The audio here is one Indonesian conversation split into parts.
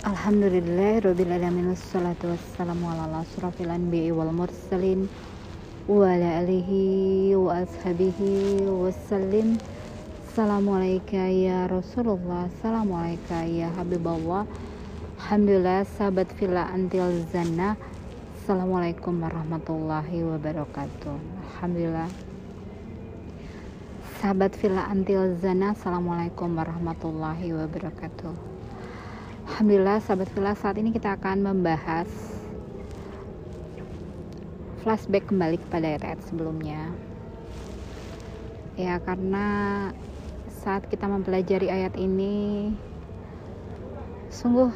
Alhamdulillahirrabbilalamin Wassalatu wassalamu ala asrafil anbi'i wal mursalin Wa ala alihi wa ashabihi wassalim. Assalamualaikum ya Rasulullah Assalamualaikum ya Habibullah. Alhamdulillah sahabat villa antil zana Assalamualaikum warahmatullahi wabarakatuh. Alhamdulillah. Sahabat villa antil zana Assalamualaikum warahmatullahi wabarakatuh Alhamdulillah sahabat villa saat ini kita akan membahas flashback kembali kepada ayat sebelumnya. Ya karena saat kita mempelajari ayat ini sungguh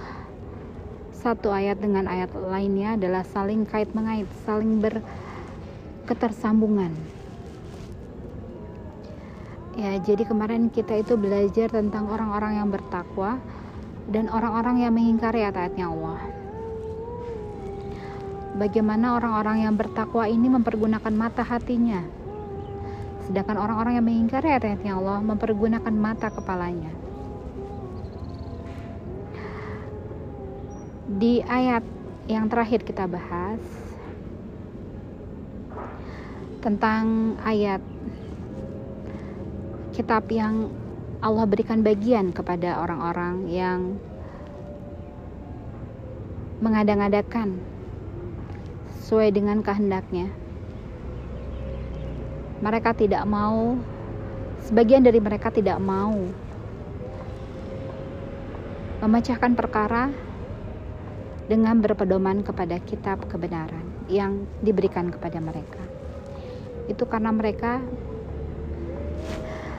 satu ayat dengan ayat lainnya adalah saling kait mengait saling berketersambungan. Ya jadi kemarin kita itu belajar tentang orang-orang yang bertakwa dan orang-orang yang mengingkari ayat-ayatnya Allah. Bagaimana orang-orang yang bertakwa ini mempergunakan mata hatinya, sedangkan orang-orang yang mengingkari ayat-ayatnya Allah mempergunakan mata kepalanya. Di ayat yang terakhir kita bahas tentang ayat kitab yang Allah berikan bagian kepada orang-orang yang mengadang-adakan sesuai dengan kehendaknya. Mereka tidak mau, sebagian dari mereka tidak mau memecahkan perkara dengan berpedoman kepada kitab kebenaran yang diberikan kepada mereka. Itu karena mereka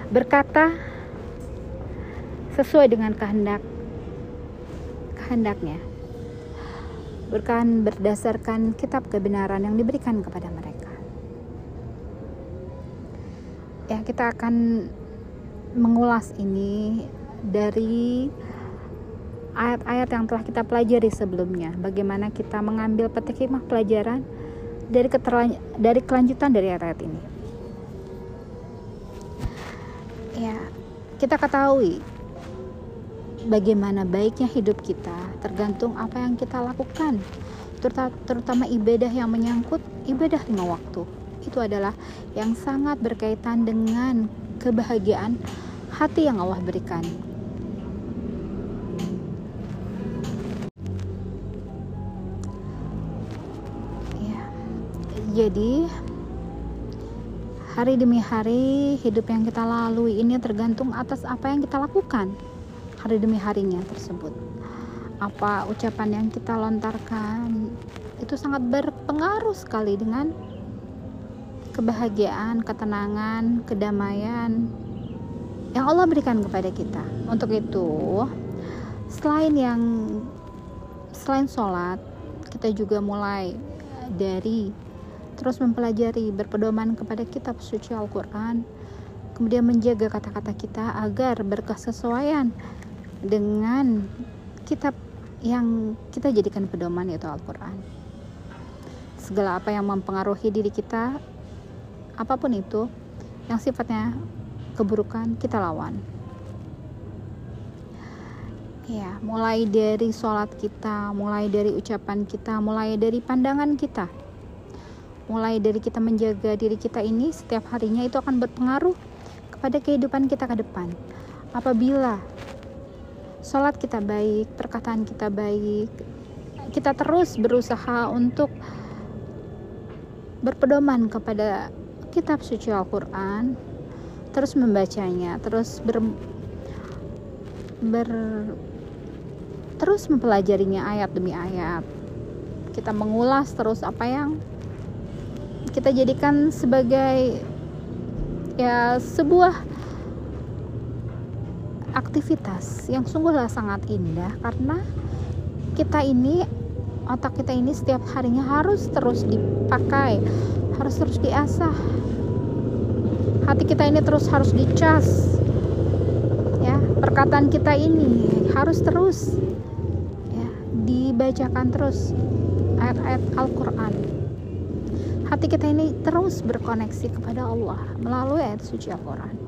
berkata sesuai dengan kehendak kehendaknya. Bukan berdasarkan kitab kebenaran yang diberikan kepada mereka. Ya kita akan mengulas ini dari ayat-ayat yang telah kita pelajari sebelumnya. Bagaimana kita mengambil petik hikmah pelajaran dari dari kelanjutan dari ayat-ayat ini. Ya kita ketahui bagaimana baiknya hidup kita tergantung apa yang kita lakukan. Terutama ibadah yang menyangkut ibadah lima waktu. Itu adalah yang sangat berkaitan dengan kebahagiaan hati yang Allah berikan. Ya jadi hari demi hari hidup yang kita lalui ini tergantung atas apa yang kita lakukan hari demi harinya tersebut apa ucapan yang kita lontarkan itu sangat berpengaruh sekali dengan kebahagiaan, ketenangan, kedamaian yang Allah berikan kepada kita. Untuk itu, selain yang selain sholat, kita juga mulai dari terus mempelajari berpedoman kepada kitab suci Al-Quran, kemudian menjaga kata-kata kita agar berkesesuaian dengan kitab yang kita jadikan pedoman yaitu Al-Quran. Segala apa yang mempengaruhi diri kita apa pun itu yang sifatnya keburukan kita lawan. Ya mulai dari sholat kita mulai dari ucapan kita mulai dari pandangan kita. Mulai dari kita menjaga diri kita ini setiap harinya itu akan berpengaruh kepada kehidupan kita ke depan. Apabila sholat kita baik, perkataan kita baik, kita terus berusaha untuk berpedoman kepada kitab suci Al-Quran, terus membacanya, terus ber, ber terus mempelajarinya ayat demi ayat. Kita mengulas terus apa yang kita jadikan sebagai ya sebuah aktivitas yang sungguhlah sangat indah karena kita ini otak kita ini setiap harinya harus terus dipakai harus terus diasah. Hati kita ini terus harus dicas ya. Perkataan kita ini harus terus ya dibacakan terus. Ayat-ayat Al-Quran. Hati kita ini terus berkoneksi kepada Allah melalui ayat suci Al-Quran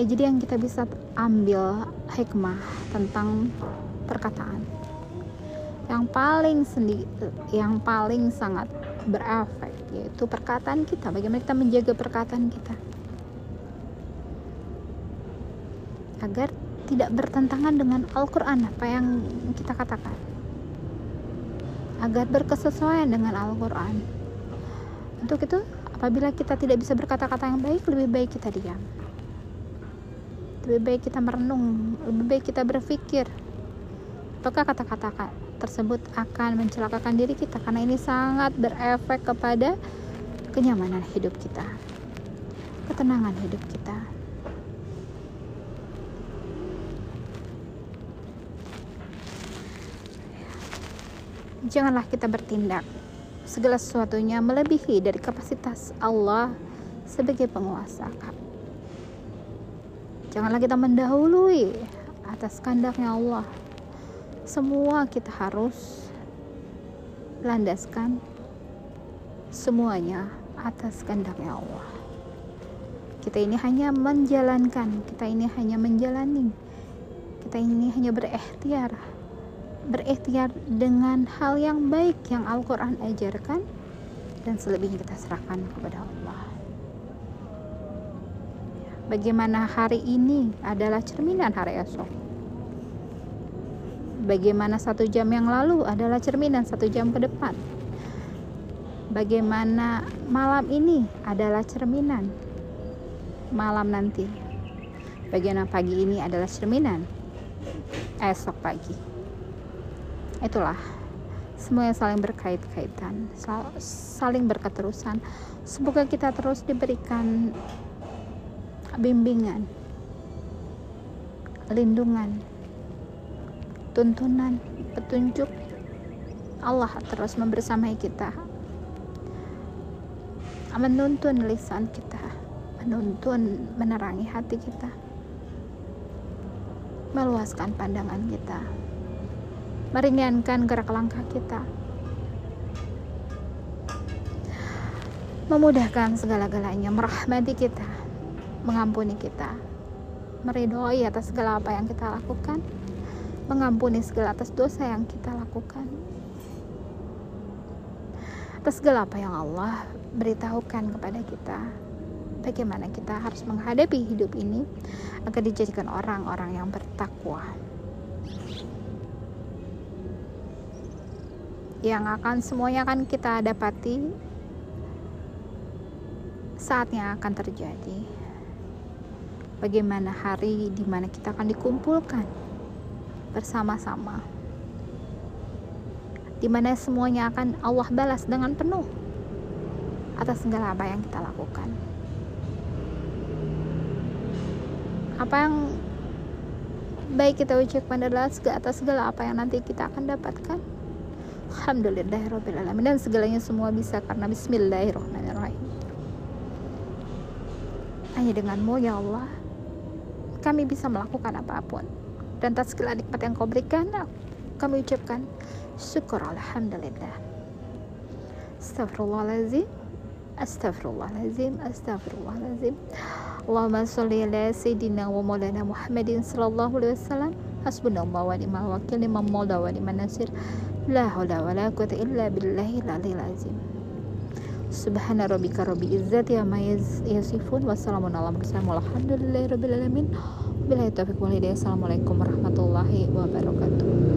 ya jadi yang kita bisa ambil hikmah tentang perkataan. Yang paling sendi yang paling sangat berefek yaitu perkataan kita. Bagaimana kita menjaga perkataan kita? Agar tidak bertentangan dengan Al-Quran apa yang kita katakan. Agar berkesesuaian dengan Al-Quran. Untuk itu apabila kita tidak bisa berkata-kata yang baik lebih baik kita diam lebih baik kita merenung lebih baik kita berpikir. Apakah kata-kata tersebut akan mencelakakan diri kita? Karena ini sangat berefek kepada kenyamanan hidup kita ketenangan hidup kita. Janganlah kita bertindak. Segala sesuatunya melebihi dari kapasitas Allah sebagai penguasa janganlah kita mendahului atas kandaknya Allah. Semua kita harus landaskan semuanya atas kehendaknya Allah. Kita ini hanya menjalankan kita ini hanya menjalani kita ini hanya berikhtiar berikhtiar dengan hal yang baik yang Al-Quran ajarkan dan selebihnya kita serahkan kepada Allah bagaimana hari ini adalah cerminan hari esok. Bagaimana satu jam yang lalu adalah cerminan satu jam ke depan. Bagaimana malam ini adalah cerminan malam nanti. Bagaimana pagi ini adalah cerminan esok pagi. Itulah semuanya saling berkait-kaitan saling berketerusan. Semoga kita terus diberikan bimbingan lindungan tuntunan petunjuk. Allah terus membersamai kita menuntun lisan kita menuntun menerangi hati kita meluaskan pandangan kita meringankan gerak langkah kita memudahkan segala-galanya merahmati kita mengampuni kita. Meridhoi atas segala apa yang kita lakukan. Mengampuni segala atas dosa yang kita lakukan. Atas segala apa yang Allah beritahukan kepada kita. Bagaimana kita harus menghadapi hidup ini agar dijadikan orang-orang yang bertakwa. Yang akan semuanya akan kita dapati saatnya akan terjadi bagaimana hari di mana kita akan dikumpulkan bersama-sama di mana semuanya akan Allah balas dengan penuh atas segala apa yang kita lakukan. Apa yang baik kita ucapkan adalah atas segala apa yang nanti kita akan dapatkan. Alhamdulillahirrahmanirrahim dan segalanya semua bisa karena Bismillahirrahmanirrahim. Hanya denganmu ya Allah kami bisa melakukan apa pun. Dan atas segala nikmat yang kau berikan kami ucapkan syukur alhamdulillah. Astagfirullahaladzim astagfirullahaladzim astagfirullahaladzim Allahumma salli ala sayyidina wa maulana Muhammadin sallallahu alaihi wasallam. Hasbunallahu wa ni'mal wakil liman maula wa liman nasir. La haula wa la quwwata illa billahil aliyil azim Subhana rabbika rabbil izzati amma yasifun wassalamun ala mursalin walhamdulillahi rabbil alamin Bila taufiq wal hidayah. Assalamualaikum warahmatullahi wabarakatuh.